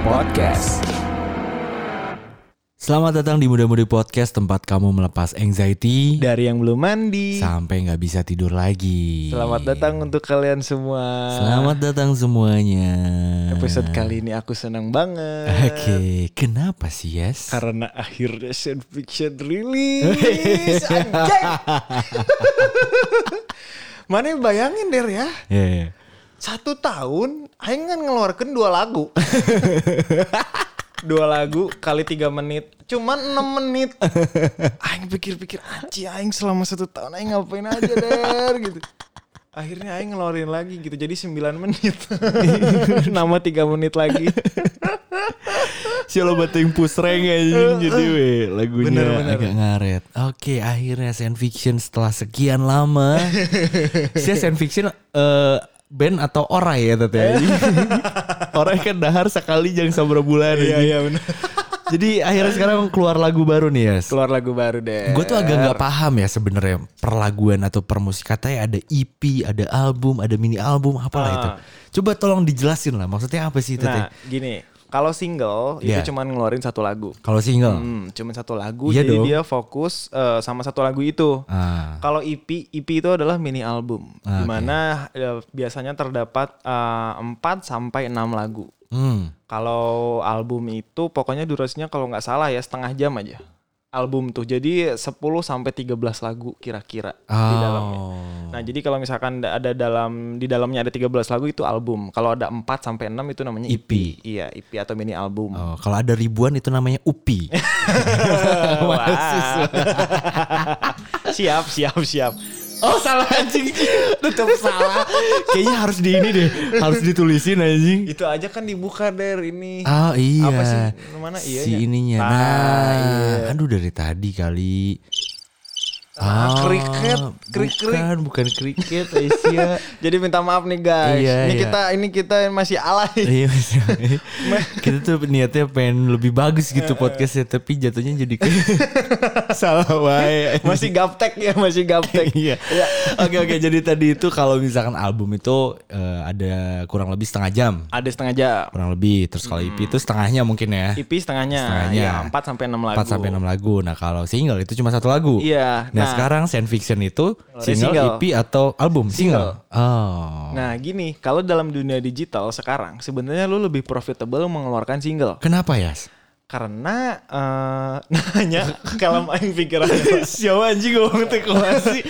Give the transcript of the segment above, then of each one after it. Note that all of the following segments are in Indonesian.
Podcast. Selamat datang di Muda Mudi Podcast tempat kamu melepas anxiety Dari yang belum mandi. sampai nggak bisa tidur lagi. Selamat datang untuk kalian semua. Selamat datang semuanya. Episode kali ini aku senang banget. Oke, kenapa sih Yes? Karena akhirnya Science Fiction rilis. Mana bayangin Der ya. Ya, ya. Satu tahun Aing kan ngeluarkan dua lagu. dua lagu kali tiga menit. Cuman enam menit. Aing pikir-pikir anci Aing selama satu tahun Aing ngapain aja Der gitu. Akhirnya Aing ngeluarin lagi gitu. Jadi 9 menit. Nama tiga menit lagi. Si lo bating pusreng anjing jadi we lagunya Bener, bener. agak ngaret. Oke, akhirnya science fiction setelah sekian lama. si science fiction eh, band atau orai ya teteh. orai kan dahar sekali jangan sabra bulan. Iya iya benar. Jadi akhirnya sekarang keluar lagu baru nih ya. Keluar lagu baru deh. Gue tuh agak nggak paham ya sebenarnya perlaguan atau permusik katanya ada EP, ada album, ada mini album, apalah Ah. itu. Coba tolong dijelasin lah maksudnya apa sih itu teh? Nah, gini, kalau single Iya. itu cuman ngeluarin satu lagu. Kalau single, Hmm, cuman satu lagu Iya jadi dong. dia fokus eh, sama satu lagu itu. ah, Kalau EP, EP itu adalah mini album, Ah, di mana eh, biasanya terdapat eh, 4 sampai 6 lagu. hmm, Kalau album itu pokoknya durasinya kalau nggak salah ya setengah jam aja. Album tuh jadi 10 sampai 13 lagu kira-kira di dalamnya. oh, Nah, jadi kalau misalkan da- ada dalam di dalamnya ada 13 lagu itu album. Kalau ada 4 sampai 6 itu namanya EP. EP. Iya, EP atau mini album. oh, kalau ada ribuan itu namanya UPI. Siap, siap, siap. Oh salah anjing, tetap salah. Kayaknya harus di ini deh, harus ditulisin anjing. Itu aja kan dibuka der ini. Oh iya. Apa sih? Mana iya Si ininya. Nah, Nah, iya. aduh dari tadi kali. Ah, Oh, kriket, krik-krik. Bukan, bukan kriket, Asia. Jadi minta maaf nih guys. Iya, ini iya. kita ini kita masih alay. Iya maksudnya, kita tuh niatnya pengen lebih bagus gitu podcastnya tapi jatuhnya jadi salah wae. masih gaptek ya, masih gaptek. iya. Oke oke jadi tadi itu kalau misalkan album itu eh, ada kurang lebih setengah jam Ada setengah jam. kurang lebih terus kalau EP itu setengahnya mungkin ya. EP setengahnya. Setengahnya. Ya, 4 sampai 6 lagu. 4 sampai 6 lagu. Nah, kalau single itu cuma satu lagu. Iya. Nah, Nah, sekarang Science Fiction itu single, single. EP atau album? Single. Single. Oh. Nah gini, kalau dalam dunia digital sekarang sebenarnya lu lebih profitable mengeluarkan single Kenapa ya? karena eh nanya kalau aing pikirannya Siapa anjing ngomong teh sih?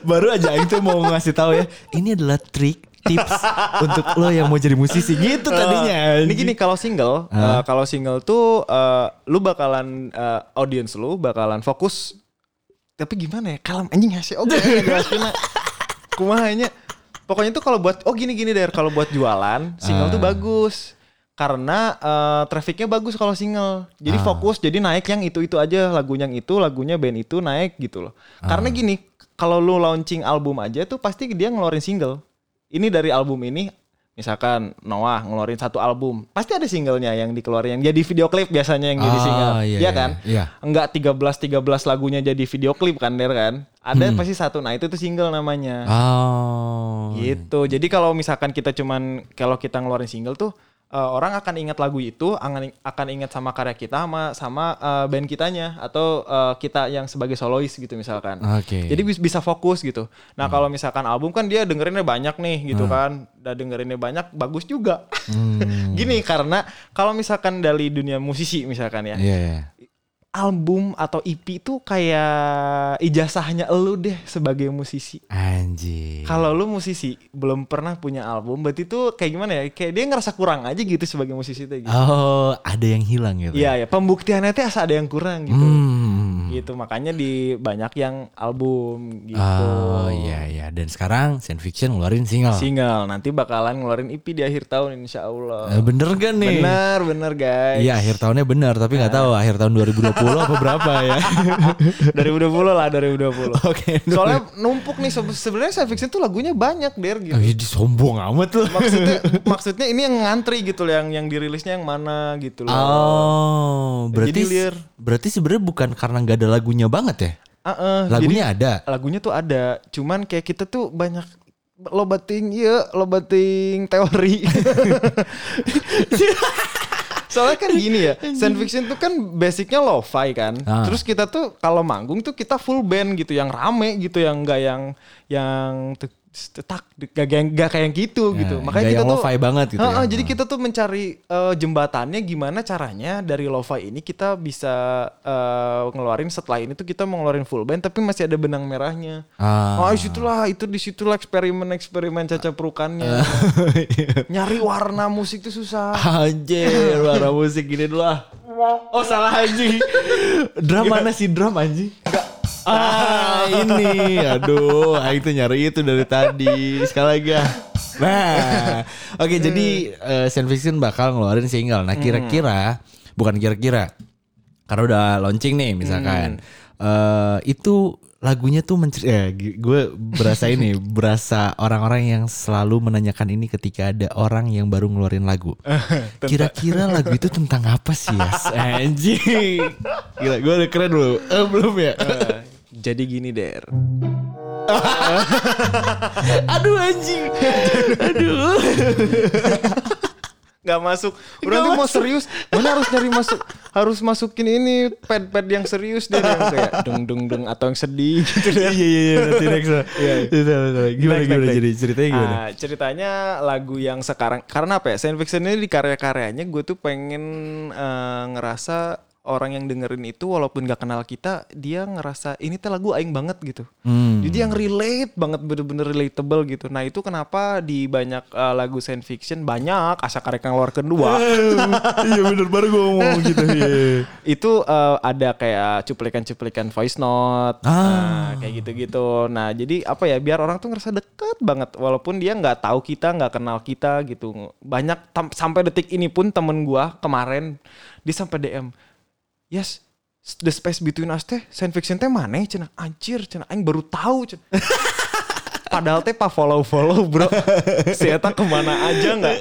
Baru aja Aing tuh mau ngasih tahu ya. Ini adalah trik tips untuk lo yang mau jadi musisi gitu tadinya. Ini gini kalau single, eh, kalau single tuh eh, lu bakalan eh, audience lu bakalan fokus. Tapi gimana ya? Kalau anjing ngasih oke jelasinnya. Kumahanya. Pokoknya tuh kalau buat oh gini gini der kalau buat jualan single tuh Ah. bagus. Karena eh, trafficnya bagus kalau single. Jadi Ah. fokus jadi naik yang itu-itu aja lagunya yang itu, lagunya band itu naik gitu loh. Karena Ah. gini, kalau lu launching album aja tuh pasti dia ngeluarin single. Ini dari album ini misalkan Noah ngeluarin satu album, pasti ada singlenya yang dikeluarin yang jadi video klip biasanya yang jadi Ah, single. iya, Iya iya, kan? iya. Enggak 13 13 lagunya jadi video klip kan Der kan? Ada Hmm. pasti satu. Nah, itu tuh single namanya. Oh. Gitu. Jadi kalau misalkan kita cuman kalau kita ngeluarin single tuh eh, orang akan ingat lagu itu, akan akan ingat sama karya kita sama sama eh, band kitanya atau eh, kita yang sebagai solois gitu misalkan. Oke. Jadi bis- bisa fokus gitu. Nah, kalau misalkan album kan dia dengerinnya banyak nih gitu kan. Udah dengerinnya banyak, bagus juga. Hmm. Gini karena kalau misalkan dari dunia musisi misalkan ya, Iya, iya. Album atau EP itu kayak ijazahnya elu deh sebagai musisi. Anjir. Kalau lu musisi belum pernah punya album, berarti tuh kayak gimana ya? Kayak dia ngerasa kurang aja gitu sebagai musisi tuh gitu. Oh, ada yang hilang gitu. Iya ya, pembuktiannya tuh asa ada yang kurang gitu. Hmm. Gitu, makanya di banyak yang album gitu. Oh iya iya dan sekarang Science Fiction ngeluarin single. Single, nanti bakalan ngeluarin EP di akhir tahun insya Allah. Eh, bener kan nih? Bener, bener guys. Iya akhir tahunnya benar tapi nggak tahu akhir tahun 2020 apa berapa ya. 2020 lah, 2020. Oke. Soalnya numpuk nih se- sebenarnya science fiction tuh lagunya banyak der gitu. Oh, iya, sombong amat loh. Maksudnya maksudnya ini yang ngantri gitu loh yang yang dirilisnya yang mana gitu loh. Oh, berarti Jadi liar. Berarti sebenarnya bukan karena nggak ada lagunya banget ya? Ah, eh, Lagunya jadi ada. lagunya tuh ada, cuman kayak kita tuh banyak lobating iya, lobating teori. Soalnya kan gini ya, science fiction tuh kan basicnya lo-fi kan. Ah. Terus kita tuh kalau manggung tuh kita full band gitu, yang rame gitu, yang enggak yang yang te- tak gak, gak, gak kayak gitu gitu. Ya, Makanya kita yang tuh lo-fi banget gitu Heeh, ya. Jadi kita tuh mencari eh, jembatannya gimana caranya dari lo-fi ini kita bisa eh, ngeluarin setelah ini tuh kita mau ngeluarin full band tapi masih ada benang merahnya. Ah. Oh, di situlah itu di situlah eksperimen-eksperimen caca perukannya. Nyari warna musik tuh susah. Anjir, warna musik gini dulu ah. Oh salah anjing. Drum mana sih drum anjing? Ah ini, aduh, ah, itu nyari itu dari tadi. Sekali lagi ah. Nah, oke jadi eh, Science Fiction bakal ngeluarin single. Nah kira-kira, bukan kira-kira, karena udah launching nih misalkan, eh itu lagunya tuh mencer ya, gue berasa ini berasa orang-orang yang selalu menanyakan ini ketika ada orang yang baru ngeluarin lagu. Kira-kira lagu itu tentang apa sih ya? Anjing. Gila, gue udah keren belum? Eh, belum ya? Jadi gini der. Aduh anjing. Aduh. Gak masuk. Udah nanti mau serius, mana harus nyari masuk, harus masukin ini pad-pad yang serius deh yang kayak dung dung dung atau yang sedih gitu Iya deh. iya iya nanti next. Iya, iya. Iya, iya, iya. Gimana Next, gimana next, jadi ceritanya gimana? Ah, ceritanya lagu yang sekarang karena apa ya? Science fiction ini di karya-karyanya gue tuh pengen eh, ngerasa orang yang dengerin itu walaupun gak kenal kita, dia ngerasa ini tuh lagu aing banget gitu. Hmm. Jadi yang relate banget bener-bener relatable gitu. Nah itu kenapa di banyak eh, lagu science fiction banyak asa karek yang keluar kedua iya bener baru gue ngomong gitu. Iya. itu eh, ada kayak cuplikan-cuplikan voice note Ah. nah, kayak gitu-gitu. Nah jadi apa ya biar orang tuh ngerasa deket banget walaupun dia nggak tahu kita nggak kenal kita gitu. Banyak sampai detik ini pun temen gua kemarin dia sampai DM, yes the space between us teh science fiction teh mana cina anjir cina aing baru tahu cina padahal teh pak follow follow bro. Si Eta ke mana aja nggak?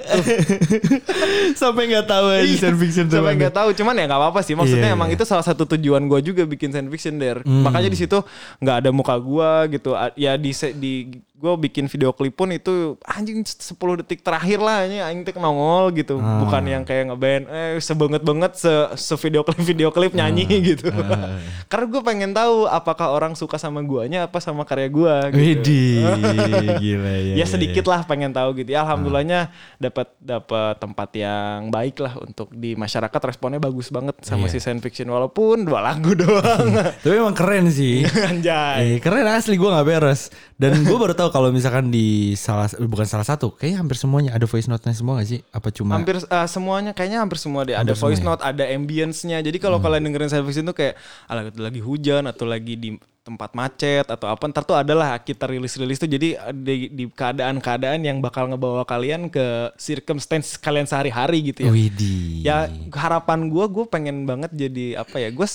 Sampai nggak tahu aja science fiction sampai nggak tahu. Cuman ya nggak apa-apa sih. Maksudnya Iya, emang iya. itu salah satu tujuan gue juga bikin science fiction der. Hmm. makanya di situ nggak ada muka gue gitu. Ya di di gue bikin video klip pun itu anjing 10 detik terakhir lah ini anjing teh nongol gitu Ah. bukan yang kayak ngeband eh sebanget banget se, se video klip video klip nyanyi gitu Ah. karena gue pengen tahu apakah orang suka sama guanya apa sama karya gue gitu Widih, gila ya. ya sedikit lah pengen tahu gitu ya alhamdulillahnya dapat dapat tempat yang baik lah untuk di masyarakat responnya bagus banget sama Iya. si science fiction walaupun dua lagu doang Tapi emang keren sih. anjay Eh, keren asli gue nggak beres. Dan gue baru tahu kalau misalkan di salah bukan salah satu, kayaknya hampir semuanya ada voice note-nya semua gak sih? Apa cuma hampir uh, semuanya kayaknya hampir semua deh ada voice ya? note ada ambience-nya jadi kalau kalian dengerin fiction tuh kayak ala lagi hujan atau lagi di tempat macet atau apa ntar tuh adalah kita rilis-rilis tuh jadi uh, di, di keadaan-keadaan yang bakal ngebawa kalian ke circumstance kalian sehari-hari gitu ya Widih. ya harapan gue gue pengen banget jadi apa ya gue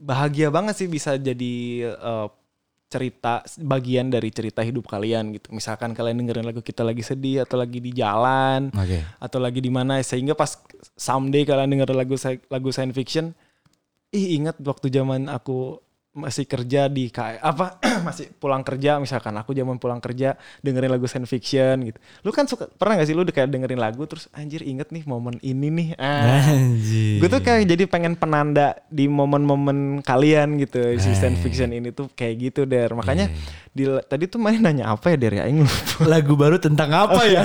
bahagia banget sih bisa jadi eh, cerita bagian dari cerita hidup kalian gitu misalkan kalian dengerin lagu kita lagi sedih atau lagi di jalan Oke. atau lagi di mana sehingga pas someday kalian denger lagu lagu science fiction ih ingat waktu zaman aku masih kerja di KA, apa masih pulang kerja misalkan aku zaman pulang kerja dengerin lagu science fiction gitu. Lu kan suka pernah gak sih lu kayak dengerin lagu terus anjir inget nih momen ini nih. Ah. Anjir. Gue tuh kayak jadi pengen penanda di momen-momen kalian gitu si science fiction ini tuh kayak gitu der. Makanya di, tadi tuh main nanya apa ya der ya lagu baru tentang apa ya?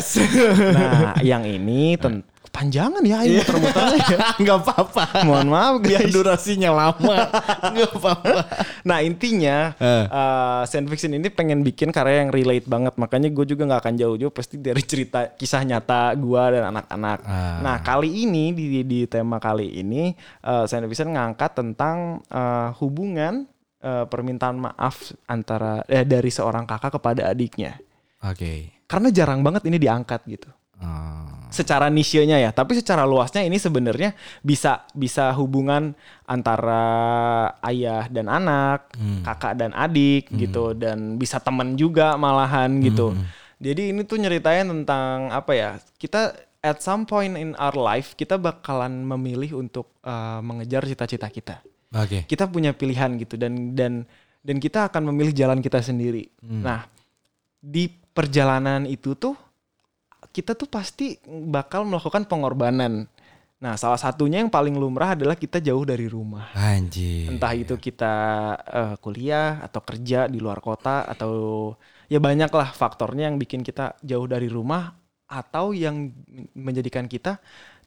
Nah yang ini ten- panjangan ya Aing muter-muternya ya. Nggak apa-apa. Mohon maaf Biar guys. durasinya lama. Nggak apa-apa. Nah intinya Eh. uh, science fiction ini pengen bikin karya yang relate banget makanya gue juga nggak akan jauh-jauh pasti dari cerita kisah nyata gue dan anak-anak. Ah. Nah kali ini di, di tema kali ini uh, science fiction ngangkat tentang uh, hubungan uh, permintaan maaf antara eh, dari seorang kakak kepada adiknya. Oke. Karena jarang banget ini diangkat gitu Oh. Secara nisenya ya, tapi secara luasnya ini sebenarnya bisa bisa hubungan antara ayah dan anak, kakak dan adik gitu dan bisa temen juga malahan gitu. Jadi ini tuh nyeritain tentang apa ya? Kita at some point in our life kita bakalan memilih untuk uh, mengejar cita-cita kita. Oke. Kita punya pilihan gitu dan dan dan kita akan memilih jalan kita sendiri. Nah, di perjalanan itu tuh kita tuh pasti bakal melakukan pengorbanan. Nah, salah satunya yang paling lumrah adalah kita jauh dari rumah. Anjir. Entah itu kita eh, kuliah atau kerja di luar kota atau ya banyak lah faktornya yang bikin kita jauh dari rumah atau yang menjadikan kita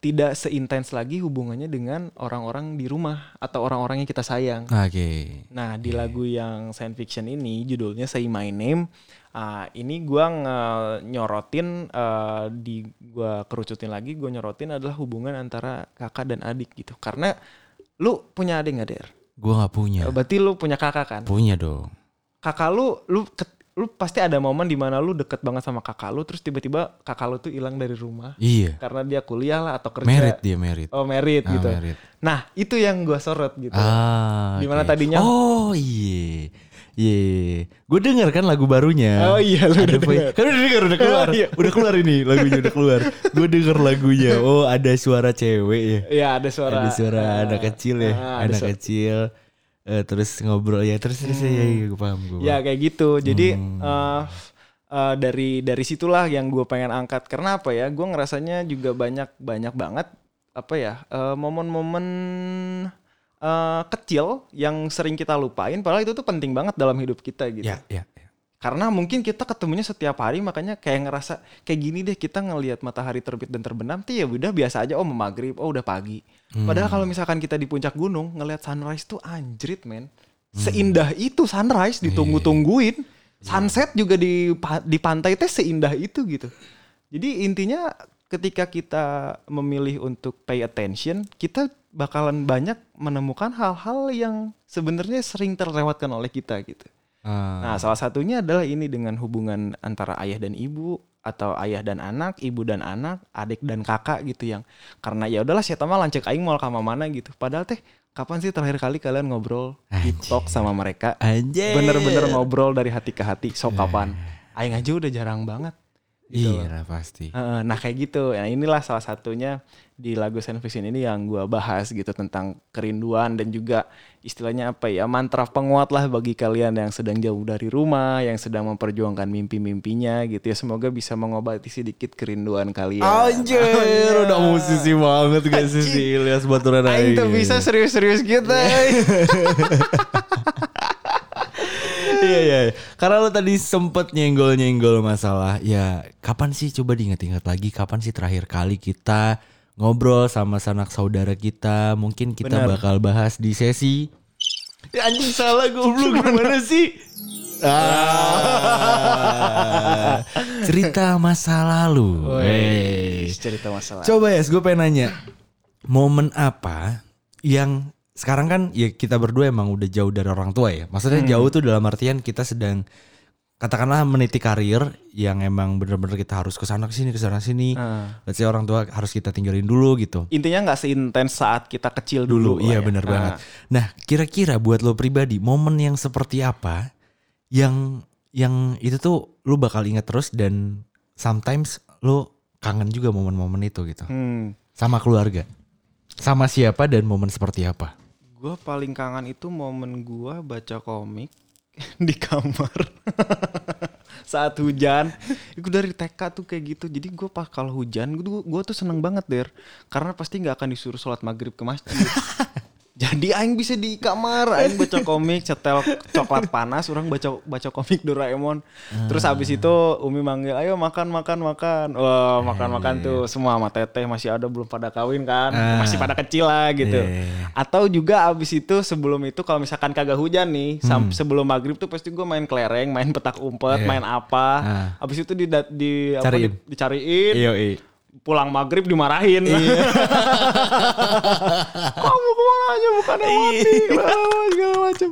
tidak seintens lagi hubungannya dengan orang-orang di rumah atau orang-orang yang kita sayang. Oke. Nah, di lagu yang science fiction ini judulnya Say My Name. Ah, ini gua nge- nyorotin eh, di gua kerucutin lagi, gua nyorotin adalah hubungan antara kakak dan adik gitu. Karena lu punya adik nggak, Der? Gua nggak punya. Berarti lu punya kakak kan? Punya dong. Kakak lu lu lu pasti ada momen di mana lu deket banget sama kakak lu terus tiba-tiba kakak lu tuh hilang dari rumah Iya. karena dia kuliah lah atau kerja. Merit dia merit. Oh, merit Ah, gitu. merit. Nah, itu yang gua sorot gitu. Ah. Di mana oke. tadinya- Oh iya. Iya. Gue denger kan lagu barunya. Oh iya, lu Ada udah denger. Kan udah denger, udah keluar. Oh, iya. Udah keluar ini lagunya udah keluar. Gue denger lagunya. Oh ada suara cewek ya. Iya, ada suara. ada suara ah, anak kecil ya. ada anak suara- kecil. Eh, terus ngobrol ya terus terus ya, ya gue paham gue. Ya kayak gitu. Jadi Hmm. eh, eh, dari dari situlah yang gue pengen angkat. Karena apa ya? Gue ngerasanya juga banyak banyak banget apa ya eh, momen-momen eh, kecil yang sering kita lupain. Padahal itu tuh penting banget dalam hidup kita gitu. ya ya. ya. Karena mungkin kita ketemunya setiap hari makanya kayak ngerasa kayak gini deh kita ngelihat matahari terbit dan terbenam tuh ya udah biasa aja oh maghrib oh udah pagi. Padahal kalau misalkan kita di puncak gunung ngelihat sunrise tuh anjrit men. Seindah itu sunrise ditunggu-tungguin. Sunset juga di di pantai teh seindah itu gitu. Jadi intinya ketika kita memilih untuk pay attention, kita bakalan banyak menemukan hal-hal yang sebenarnya sering terlewatkan oleh kita gitu. Ah, Nah, salah satunya adalah ini dengan hubungan antara ayah dan ibu atau ayah dan anak, ibu dan anak, adik dan kakak gitu yang karena ya udahlah saya mah lancek aing mau kama mana gitu. Padahal teh kapan sih terakhir kali kalian ngobrol di talk sama mereka? Anjir. Bener-bener ngobrol dari hati ke hati. So kapan? Aing aja udah jarang banget. Iya lah pasti. Nah kayak gitu. Nah inilah salah satunya di lagu Science Fiction ini yang gua bahas gitu tentang kerinduan dan juga istilahnya apa ya mantra penguat lah bagi kalian yang sedang jauh dari rumah, yang sedang memperjuangkan mimpi-mimpinya gitu ya. Semoga bisa mengobati sedikit kerinduan kalian. Anjir, udah musisi banget gak sih si Ilyas Baturan Aing tuh bisa serius-serius gitu. Iya iya. iya. Karena lo tadi sempet nyenggol-nyenggol masalah ya kapan sih coba diingat-ingat lagi kapan sih terakhir kali kita ngobrol sama sanak saudara kita mungkin kita Benar. bakal bahas di sesi ya anjing salah goblok gimana sih ah, cerita masa lalu Wey. cerita masalah. Coba ya, gue pengen nanya, momen apa yang sekarang kan ya kita berdua emang udah jauh dari orang tua ya. Maksudnya jauh tuh dalam artian kita sedang katakanlah meniti karir yang emang bener-bener kita harus ke sana ke sini ke sana sini. Ah. Let's say orang tua harus kita tinggalin dulu gitu. Intinya nggak seintens saat kita kecil dulu. Dulu, iya ya. bener Ah. banget. Nah, kira-kira buat lo pribadi momen yang seperti apa yang yang itu tuh lu bakal ingat terus dan sometimes lu kangen juga momen-momen itu gitu. Hmm. Sama keluarga. Sama siapa dan momen seperti apa? Gue paling kangen itu momen gue baca komik di kamar saat hujan. Itu dari TK tuh kayak gitu. Jadi gue pas kalau hujan, gue gue tuh seneng banget der, karena pasti nggak akan disuruh sholat maghrib ke masjid. Jadi aing bisa di kamar, aing baca komik, cetel coklat panas, orang baca baca komik Doraemon. Terus habis itu Umi manggil, "Ayo makan makan makan." Wah, makan-makan tuh semua sama teteh masih ada belum pada kawin kan. Ah. Masih pada kecil lah gitu. Iya. Atau juga abis itu sebelum itu kalau misalkan kagak hujan nih, sam- sebelum maghrib tuh pasti gue main kelereng, main petak umpet, Hmm. Iya. main apa. Ah. Abis itu di, di apa, Cariin. di- dicariin, Iya, iya. Pulang maghrib dimarahin. Kamu ke mana aja bukan Iya. mati, segala macam.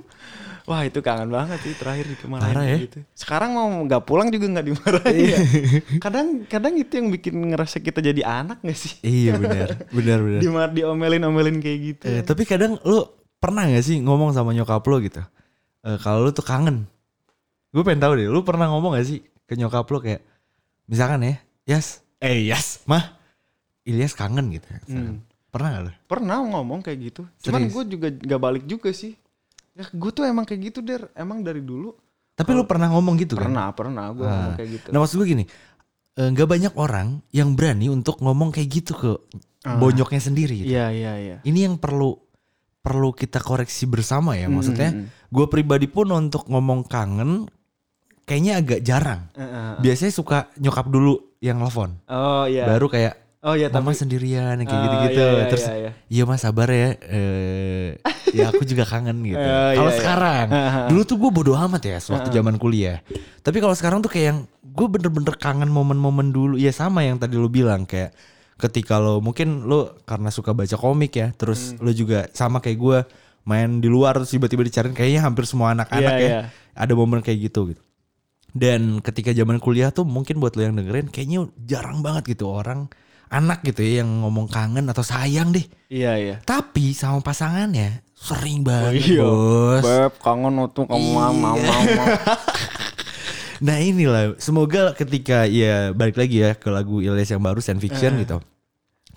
Wah itu kangen banget sih terakhir dimarahin Parah ya. gitu. Sekarang mau nggak pulang juga nggak dimarahin. Iya. ya. Kadang kadang itu yang bikin ngerasa kita jadi anak gak sih? Iya benar, benar benar. Dimar diomelin-omelin kayak gitu. Eh, tapi kadang lu pernah gak sih ngomong sama nyokap lu gitu? Eh, kalau lu tuh kangen. Gue pengen tahu deh, lu pernah ngomong gak sih ke nyokap lu kayak misalkan ya, Yas, eh Yas, mah, Ilyas kangen gitu. Hmm. Pernah gak lu? Pernah ngomong kayak gitu. Cuman gue juga gak balik juga sih. Ya, gue tuh emang kayak gitu der. Emang dari dulu. Tapi lu pernah ngomong gitu kan? Pernah, pernah gue Ah. ngomong kayak gitu. Nah maksud gue gini, eh, nggak banyak orang yang berani untuk ngomong kayak gitu ke bonyoknya sendiri. Gitu. Iya iya iya. Ini yang perlu perlu kita koreksi bersama ya. Maksudnya, Hmm, gue pribadi pun untuk ngomong kangen kayaknya agak jarang. Heeh. Biasanya suka nyokap dulu yang telepon, Oh iya. baru kayak oh iya mama tapi sendirian kayak Ah, gitu-gitu. iya, iya, Terus iya, iya. iya mas sabar ya. Eh, ya aku juga kangen gitu. Eh, kalau iya, iya. sekarang, dulu tuh gue bodo amat ya waktu zaman kuliah. Tapi kalau sekarang tuh kayak yang gue bener-bener kangen momen-momen dulu. Ya sama yang tadi lu bilang kayak ketika lo mungkin lo karena suka baca komik ya, terus Hmm. lo juga sama kayak gue main di luar terus tiba-tiba dicariin kayaknya hampir semua anak-anak Iya, ya iya. ada momen kayak gitu gitu. Dan ketika zaman kuliah tuh mungkin buat lo yang dengerin kayaknya jarang banget gitu orang anak gitu ya yang ngomong kangen atau sayang deh. Iya iya. Tapi sama pasangannya sering banget iya. bos. Beb kangen tuh kamu Iya. mau. Nah inilah semoga ketika ya balik lagi ya ke lagu Ilyas yang baru Science Fiction Eh. gitu.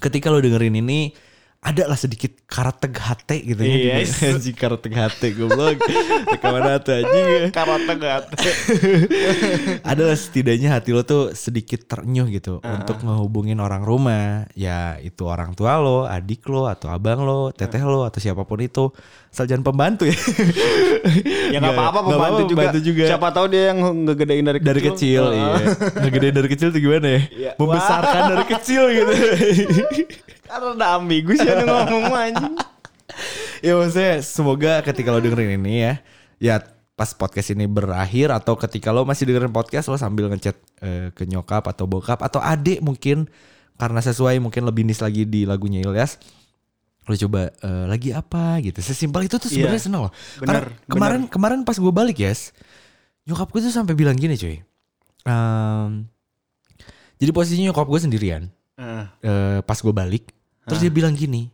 Ketika lo dengerin ini ada lah sedikit karateg hate gitu ya. Yes. Anjing karateg hate goblok. Rekaman hati anjing. Karate gate. Adalah setidaknya hati lo tuh sedikit ternyuh gitu Ah. untuk ngehubungin orang rumah. Ya itu orang tua lo, adik lo, atau abang lo, teteh Ah. lo, atau siapa pun itu. Asal jangan pembantu ya. Ya nggak apa-apa pembantu juga. pembantu juga. Siapa tahu dia yang ngegedein dari kecil. dari kecil Ah. iya ngegedein dari kecil tuh gimana ya Iya. membesarkan dari kecil gitu Karena udah ambigus ya lu ngomong anjing. ya maksudnya semoga ketika lo dengerin ini ya ya pas podcast ini berakhir atau ketika lo masih dengerin podcast lo sambil ngechat eh, ke nyokap atau bokap atau adik mungkin karena sesuai mungkin lebih nis lagi di lagunya Ilyas lo coba eh, lagi apa gitu sesimpel itu tuh sebenarnya Iya. seneng loh Bener, karena kemarin kemarin pas gue balik yes nyokap gue tuh sampai bilang gini cuy Em, jadi posisinya nyokap gue sendirian Heeh. eh, pas gue balik terus dia bilang gini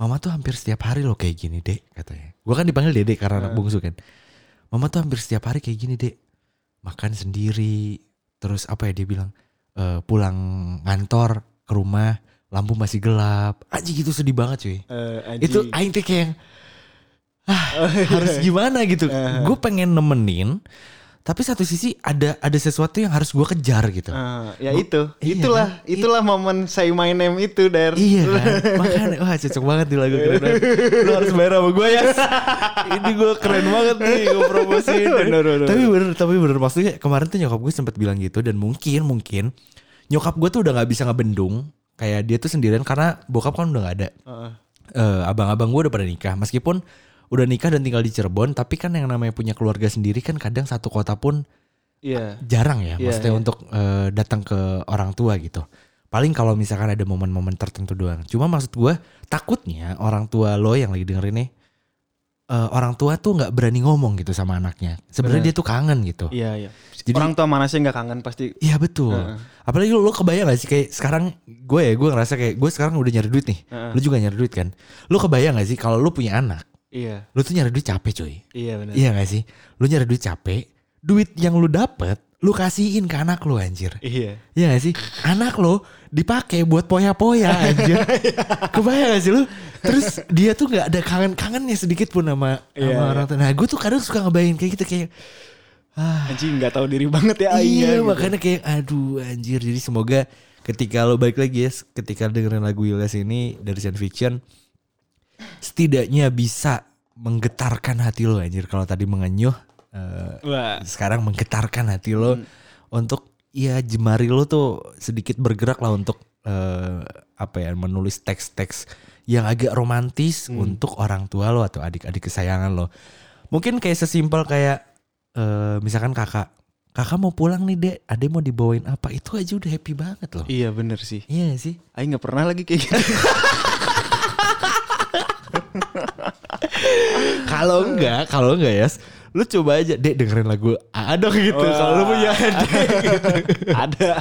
mama tuh hampir setiap hari loh kayak gini dek katanya. Gue kan dipanggil dedek karena anak bungsu kan. Mama tuh hampir setiap hari kayak gini dek. Makan sendiri terus apa ya dia bilang eh, pulang ngantor ke rumah lampu masih gelap. Anjing itu sedih banget cuy. Anjing. itu aing kayak ah, harus gimana gitu. Gue pengen nemenin tapi satu sisi ada ada sesuatu yang harus gue kejar gitu. Ah, ya itu, Iya itulah, kan? itulah momen say my name itu der. Iya kan? Makanya Wah cocok banget di lagu keren. Banget. Lu harus bayar sama gue ya Ini gue keren banget nih Gue promosiin Bener, bener, Tapi bener Tapi bener. Maksudnya kemarin tuh nyokap gue sempet bilang gitu Dan mungkin Mungkin Nyokap gue tuh udah gak bisa ngebendung. Kayak dia tuh sendirian Karena bokap kan udah gak ada. Heeh. Eh, Abang-abang gue udah pada nikah. Meskipun Udah nikah dan tinggal di Cirebon Tapi kan yang namanya punya keluarga sendiri Kan kadang satu kota pun Iya. jarang ya Iya, maksudnya iya. untuk eh, datang ke orang tua gitu. Paling kalau misalkan ada momen-momen tertentu doang. Cuma maksud gue takutnya orang tua lo yang lagi dengerin nih eh, orang tua tuh nggak berani ngomong gitu sama anaknya. Sebenarnya dia tuh kangen gitu. Iya, iya. Jadi- Orang tua mana sih nggak kangen pasti. Iya betul. Apalagi lo, lo kebayang gak sih kayak sekarang gue ya gue ngerasa kayak gue sekarang udah nyari duit nih. Heeh. Lo juga nyari duit kan. Lo kebayang gak sih kalau lo punya anak, Iya, lo tuh nyari duit capek cuy. iya benar. Iya gak sih? Lo nyari duit capek, duit yang lo dapet lu kasihin ke anak lo anjir. Iya. Iya gak sih? Anak lo dipakai buat poya-poya anjir. Kebayang gak sih lu? Terus dia tuh gak ada kangen-kangennya sedikit pun sama, Iya, sama iya. orang tua. Nah gue tuh kadang suka ngebayangin kayak gitu kayak ah, Anjing nggak tahu diri banget ya iya ya, gitu. makanya kayak aduh anjir. Jadi semoga ketika lo balik lagi ya ketika dengerin lagu Ilyas ini dari Science Fiction setidaknya bisa menggetarkan hati lo anjir kalau tadi mengenyuh Wah. sekarang menggetarkan hati lo untuk ya jemari lo tuh sedikit bergerak lah untuk eh, apa ya menulis teks-teks yang agak romantis untuk orang tua lo atau adik-adik kesayangan lo. Mungkin kayak sesimpel kayak eh, misalkan kakak, kakak mau pulang nih dek, ade mau dibawain apa itu aja udah happy banget loh. Iya bener sih. Iya sih. Aing nggak pernah lagi kayak gitu. Kalau enggak, kalau enggak ya, lu coba aja dek dengerin lagu A dong gitu. Kalau lu punya adik. ada.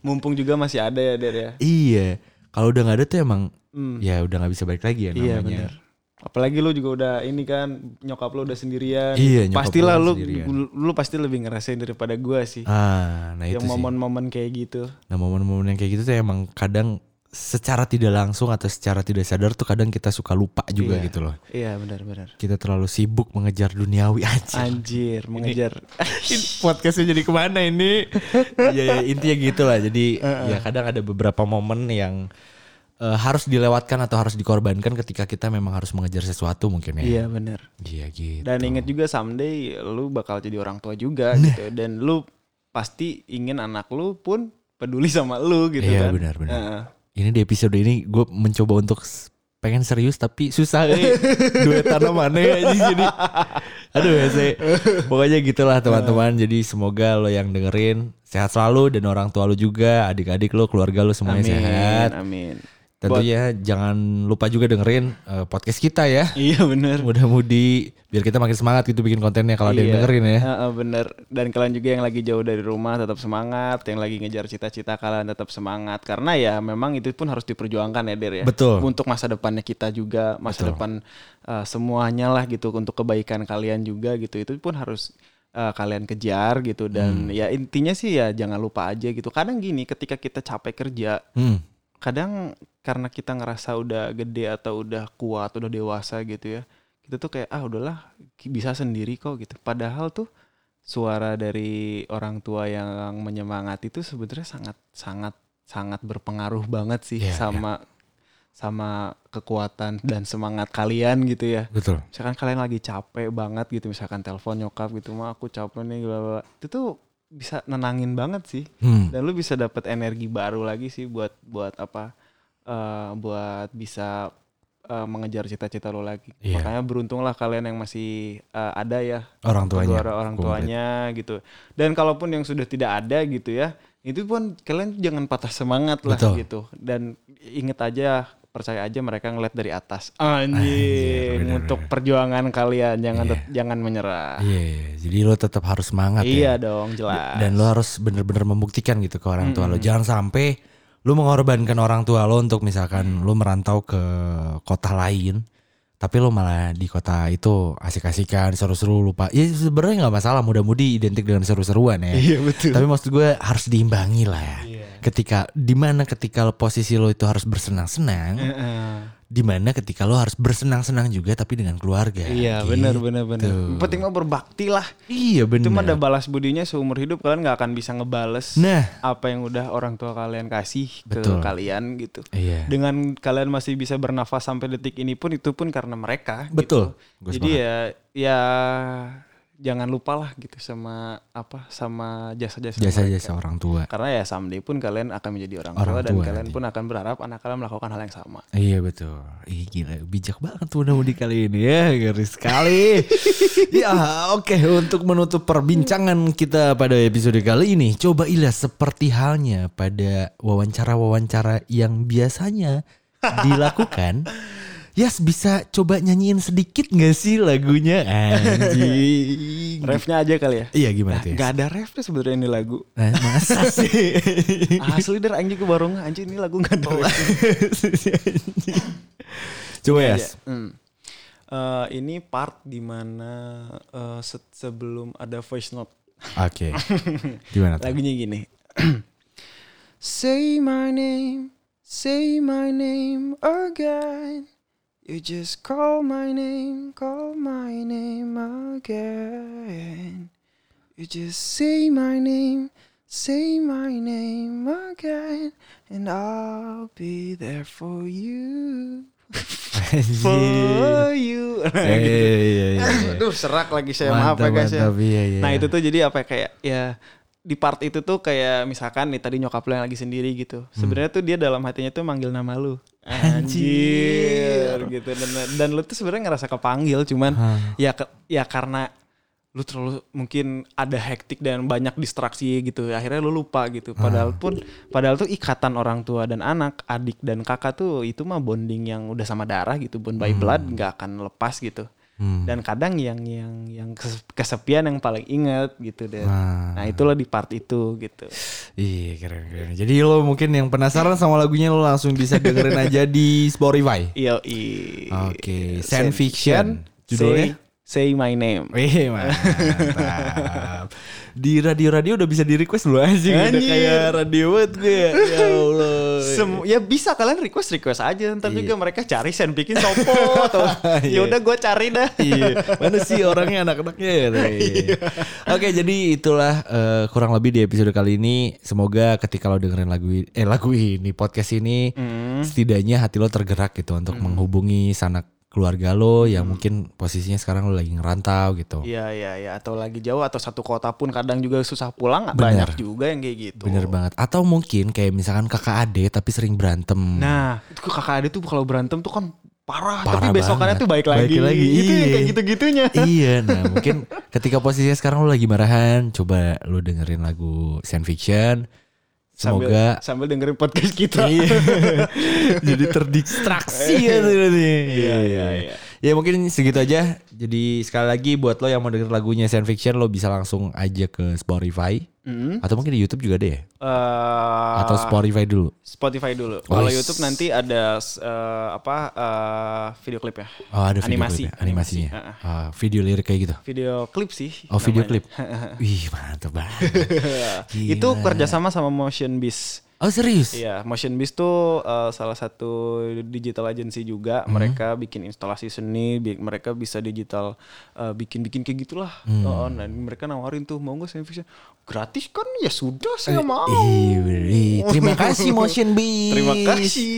Mumpung juga masih ada ya der ya. Iya. Kalau udah nggak ada tuh emang Hmm. ya udah nggak bisa balik lagi ya Iya namanya. benar. Apalagi lu juga udah ini kan nyokap lu udah sendirian. Iya, Pastilah lu sendirian. lu pasti lebih ngerasain daripada gua sih. Ah, nah itu yang momen-momen kayak gitu. Nah momen-momen yang kayak gitu tuh emang kadang secara tidak langsung atau secara tidak sadar tuh kadang kita suka lupa juga Iya. gitu loh. Iya benar-benar. Kita terlalu sibuk mengejar duniawi aja. Anjir, mengejar. Podcastnya jadi ke mana ini? ya, ya, intinya gitu lah. Jadi ya kadang ada beberapa momen yang eh, harus dilewatkan atau harus dikorbankan ketika kita memang harus mengejar sesuatu mungkin ya. Iya benar. Iya gitu. Dan inget juga someday lu bakal jadi orang tua juga gitu. Dan lu pasti ingin anak lu pun peduli sama lu gitu Iya, kan. benar, benar. Heeh. Ini di episode ini gue mencoba untuk pengen serius tapi susah eh. duet tanamannya aja jadi. Aduh ya sih pokoknya gitulah teman-teman. Jadi semoga lo yang dengerin sehat selalu dan orang tua lo juga adik-adik lo keluarga lo semuanya Amin, sehat. amin. Tentunya jangan lupa juga dengerin eh, podcast kita ya Iya bener. mudah-mudi biar kita makin semangat gitu bikin kontennya kalau ada yang Iya. dengerin ya Heeh, bener. Dan kalian juga yang lagi jauh dari rumah tetap semangat, yang lagi ngejar cita-cita kalian tetap semangat karena ya memang itu pun harus diperjuangkan ya Der ya. Betul. Untuk masa depannya kita juga, masa Betul. depan uh, semuanya lah gitu untuk kebaikan kalian juga gitu. Itu pun harus uh, kalian kejar gitu dan Hmm. ya intinya sih ya jangan lupa aja gitu. Kadang gini ketika kita capek kerja, hmm. Kadang karena kita ngerasa udah gede atau udah kuat, udah dewasa gitu ya. Kita tuh kayak ah udahlah bisa sendiri kok gitu. Padahal tuh suara dari orang tua yang menyemangati itu sebenarnya sangat sangat sangat berpengaruh banget sih Iya, sama sama kekuatan dan semangat kalian gitu ya. betul Misalkan kalian lagi capek banget gitu, misalkan telepon nyokap gitu, mah aku capek nih, bla. bla." Itu tuh bisa nenangin banget sih. Hmm. dan lu bisa dapat energi baru lagi sih buat buat apa eh, buat bisa eh, mengejar cita-cita lu lagi. Iya. makanya beruntunglah kalian yang masih eh, ada ya. Orang tuanya. Orang tuanya gitu. Dan kalaupun yang sudah tidak ada gitu ya itu pun kalian jangan patah semangat lah Betul. gitu. Dan inget aja percaya aja mereka ngeliat dari atas Anjir, anjing untuk perjuangan kalian jangan Iya. tet- jangan menyerah Iya, iya. jadi lo tetap harus semangat iya ya. dong jelas Dan lo harus bener-bener membuktikan gitu ke orang tua lo. Jangan sampai lo mengorbankan orang tua lo untuk misalkan lo merantau ke kota lain, tapi lo malah di kota itu asik-asikan, seru-seru lupa. Ya sebenarnya nggak masalah, mudah-mudi identik dengan seru-seruan ya. iya betul Tapi maksud gue harus diimbangi lah ya. Iya. Ketika di mana ketika lo- posisi lo itu harus bersenang-senang, Heeh. Di mana ketika lo harus bersenang-senang juga tapi dengan keluarga. Iya Gitu. benar benar benar. Penting mah berbakti lah. Iya Itu mah ada benar. balas budinya seumur hidup kalian nggak akan bisa ngebales Nah, apa yang udah orang tua kalian kasih Betul. ke kalian gitu. iya. Dengan kalian masih bisa bernafas sampai detik ini pun itu pun karena mereka. Betul. Gua Gitu. Jadi ya ya jangan lupa lah gitu sama apa sama jasa-jasa Jasa-jasa orang tua. Karena ya someday pun kalian akan menjadi orang, Orang tua dan tua kalian nanti. pun akan berharap anak kalian melakukan hal yang sama. Iya betul. Ih gila bijak banget tuh Mudi kali ini ya garis sekali. ya oke untuk menutup perbincangan kita pada episode kali ini coba Ilyas seperti halnya pada wawancara-wawancara yang biasanya dilakukan. Yas bisa coba nyanyiin sedikit gak sih lagunya anjing. Refnya aja kali ya. Iya gimana tuh? Yas? Gak ada refnya sebenarnya ini lagu. Eh, masa sih? Asli der anjing ke baru anjing ini lagu gak ada refnya. Coba Yas. Hmm. Eh, ini part di mana eh, se- sebelum ada voice note Oke. Gimana tuh? lagunya gini. say my name, say my name again. You just call my name, call my name again. You just say my name, say my name again, and I'll be there for you. For you. Eh, iya, iya, iya. Aduh serak lagi saya maaf ya Mantap, guys ya. iya, iya. Nah itu tuh jadi apa ya, kayak ya di part itu tuh kayak misalkan nih tadi nyokap lu yang lagi sendiri gitu. Sebenarnya tuh dia dalam hatinya tuh manggil nama lu. Anjir. Gitu. Dan dan lu tuh sebenarnya ngerasa kepanggil cuman Hah. ya ke- ya karena lu terlalu mungkin ada hektik dan banyak distraksi gitu akhirnya lu lupa gitu. Padahal pun padahal tuh ikatan orang tua dan anak adik dan kakak tuh itu mah bonding yang udah sama darah gitu. Bond by blood nggak akan lepas gitu Hmm. dan kadang yang yang yang kes- kesepian yang paling inget gitu deh Nah. nah itulah di part itu gitu Iya keren keren. Jadi lo mungkin yang penasaran sama lagunya lo langsung bisa dengerin aja di Spotify. iya Oke, Science Fiction. Judulnya? Say My Name. Wih mantap. Di radio-radio udah bisa di request lu aja gitu. Kayak radio banget gue ya. Ya Allah. Sem- ya bisa kalian request request aja ntar Iya. juga mereka cari sen bikin sopo atau ya udah gue cari dah iya. Mana sih orangnya anak-anaknya ya? Iya. Oke, jadi itulah eh, kurang lebih di episode kali ini. Semoga ketika lo dengerin lagu i- eh lagu ini, podcast ini, Hmm. setidaknya hati lo tergerak gitu untuk menghubungi sanak keluarga lo yang mungkin posisinya sekarang lo lagi ngerantau gitu. Iya iya iya atau lagi jauh atau satu kota pun kadang juga susah pulang Bener. banyak juga yang kayak gitu. Bener banget. Atau mungkin kayak misalkan kakak ade tapi sering berantem. Nah itu kakak ade tuh kalau berantem tuh kan parah, Parah tapi besokannya banget. tuh baik Baik lagi. lagi, Itu yang iya. kayak gitu-gitunya. iya, nah mungkin ketika posisinya sekarang lo lagi marahan, coba lo dengerin lagu Science Fiction. Semoga sambil, sambil dengerin podcast kita. Iya. Jadi terdistraksi ya tuh nanti. Iya, iya, iya. Ya mungkin segitu aja. Jadi sekali lagi buat lo yang mau denger lagunya Science Fiction lo bisa langsung aja ke Spotify Mm. atau mungkin di YouTube juga deh. ya? Eh, Atau Spotify dulu. Spotify dulu. Oh, Kalau. YouTube nanti ada eh, apa eh, video klip ya. Oh ada video Animasi. klipnya, animasinya. Animasi, Ah, video lirik kayak gitu. Video klip sih. Oh video klip. Wih mantep banget. Itu kerjasama sama Motion Beast. Oh serius? Iya, Motion Beast tuh uh, salah satu digital agency juga. Hmm. Mereka bikin instalasi seni, bi- mereka bisa digital uh, bikin-bikin kayak gitulah. Hmm. Oh, nah mereka nawarin tuh mau nggak fiction? Gratis kan? Ya sudah, saya mau. Ih. Ih, terima kasih Motion Beast. Terima kasih.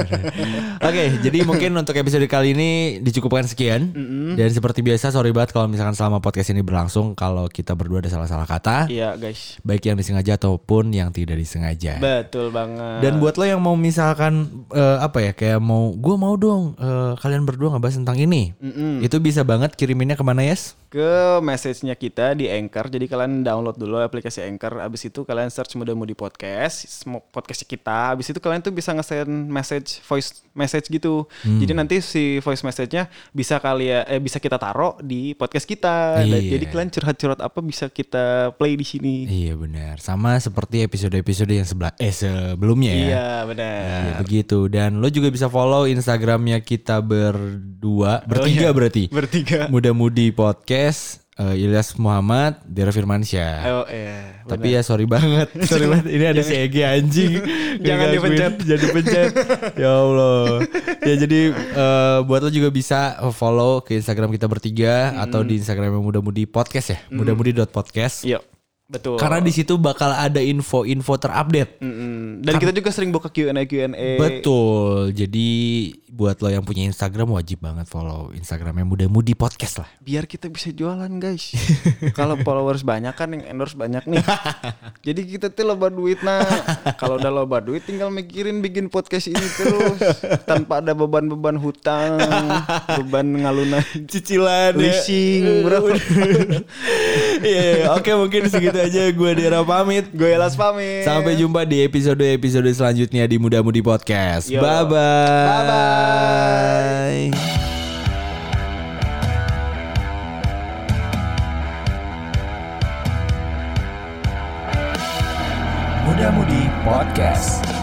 Oke, jadi mungkin untuk episode kali ini dicukupkan sekian. Dan seperti biasa, sorry banget kalau misalkan selama podcast ini berlangsung kalau kita berdua ada salah-salah kata, Iya guys, baik yang disengaja ataupun yang tidak disengaja. Betul banget. Dan buat lo yang mau misalkan eh, apa ya, kayak mau, gue mau dong eh, kalian berdua ngebahas tentang ini, Mm-mm. itu bisa banget kiriminnya ke mana yes? ke message-nya kita di Anchor. Jadi kalian download dulu aplikasi Anchor. Abis itu kalian search Muda Mudi Podcast, podcast kita. Abis itu kalian tuh bisa nge-send message voice message gitu. Hmm. Jadi nanti si voice message-nya bisa kalian eh bisa kita taruh di podcast kita. Dan Iya. Jadi kalian curhat-curhat apa bisa kita play di sini. Iya benar, sama seperti episode-episode yang sebelah eh sebelumnya ya. Iya, benar. Ya, begitu dan lo juga bisa follow Instagramnya kita berdua bertiga iya. berarti Bertiga. muda-mudi podcast eh, Ilyas Muhammad Dera Firmansyah Ayo, eh. tapi ya sorry banget sorry banget ini ada si Egi anjing Jangan dipencet. jangan dipencet ya Allah ya jadi eh, buat lo juga bisa follow ke Instagram kita bertiga atau di Instagramnya muda-mudi podcast ya muda-mudi.podcast Yuk. Betul. karena di situ bakal ada info-info terupdate Mm-mm. Dan kita juga sering buka Q&A Q&A. Betul. Jadi buat lo yang punya Instagram wajib banget follow Instagramnya Muda Mudi Podcast lah. biar kita bisa jualan guys kalau followers banyak kan yang endorse banyak nih jadi kita tuh loba duit nah kalau udah loba duit tinggal mikirin bikin podcast ini terus tanpa ada beban-beban hutang beban ngalunan Cicilan leasing bro Iya, oke mungkin segitu aja gue Dera pamit. gue Elas pamit Sampai jumpa di episode-episode selanjutnya di Muda Mudi Podcast. Yo. Bye bye. Bye-bye. Muda Mudi Podcast.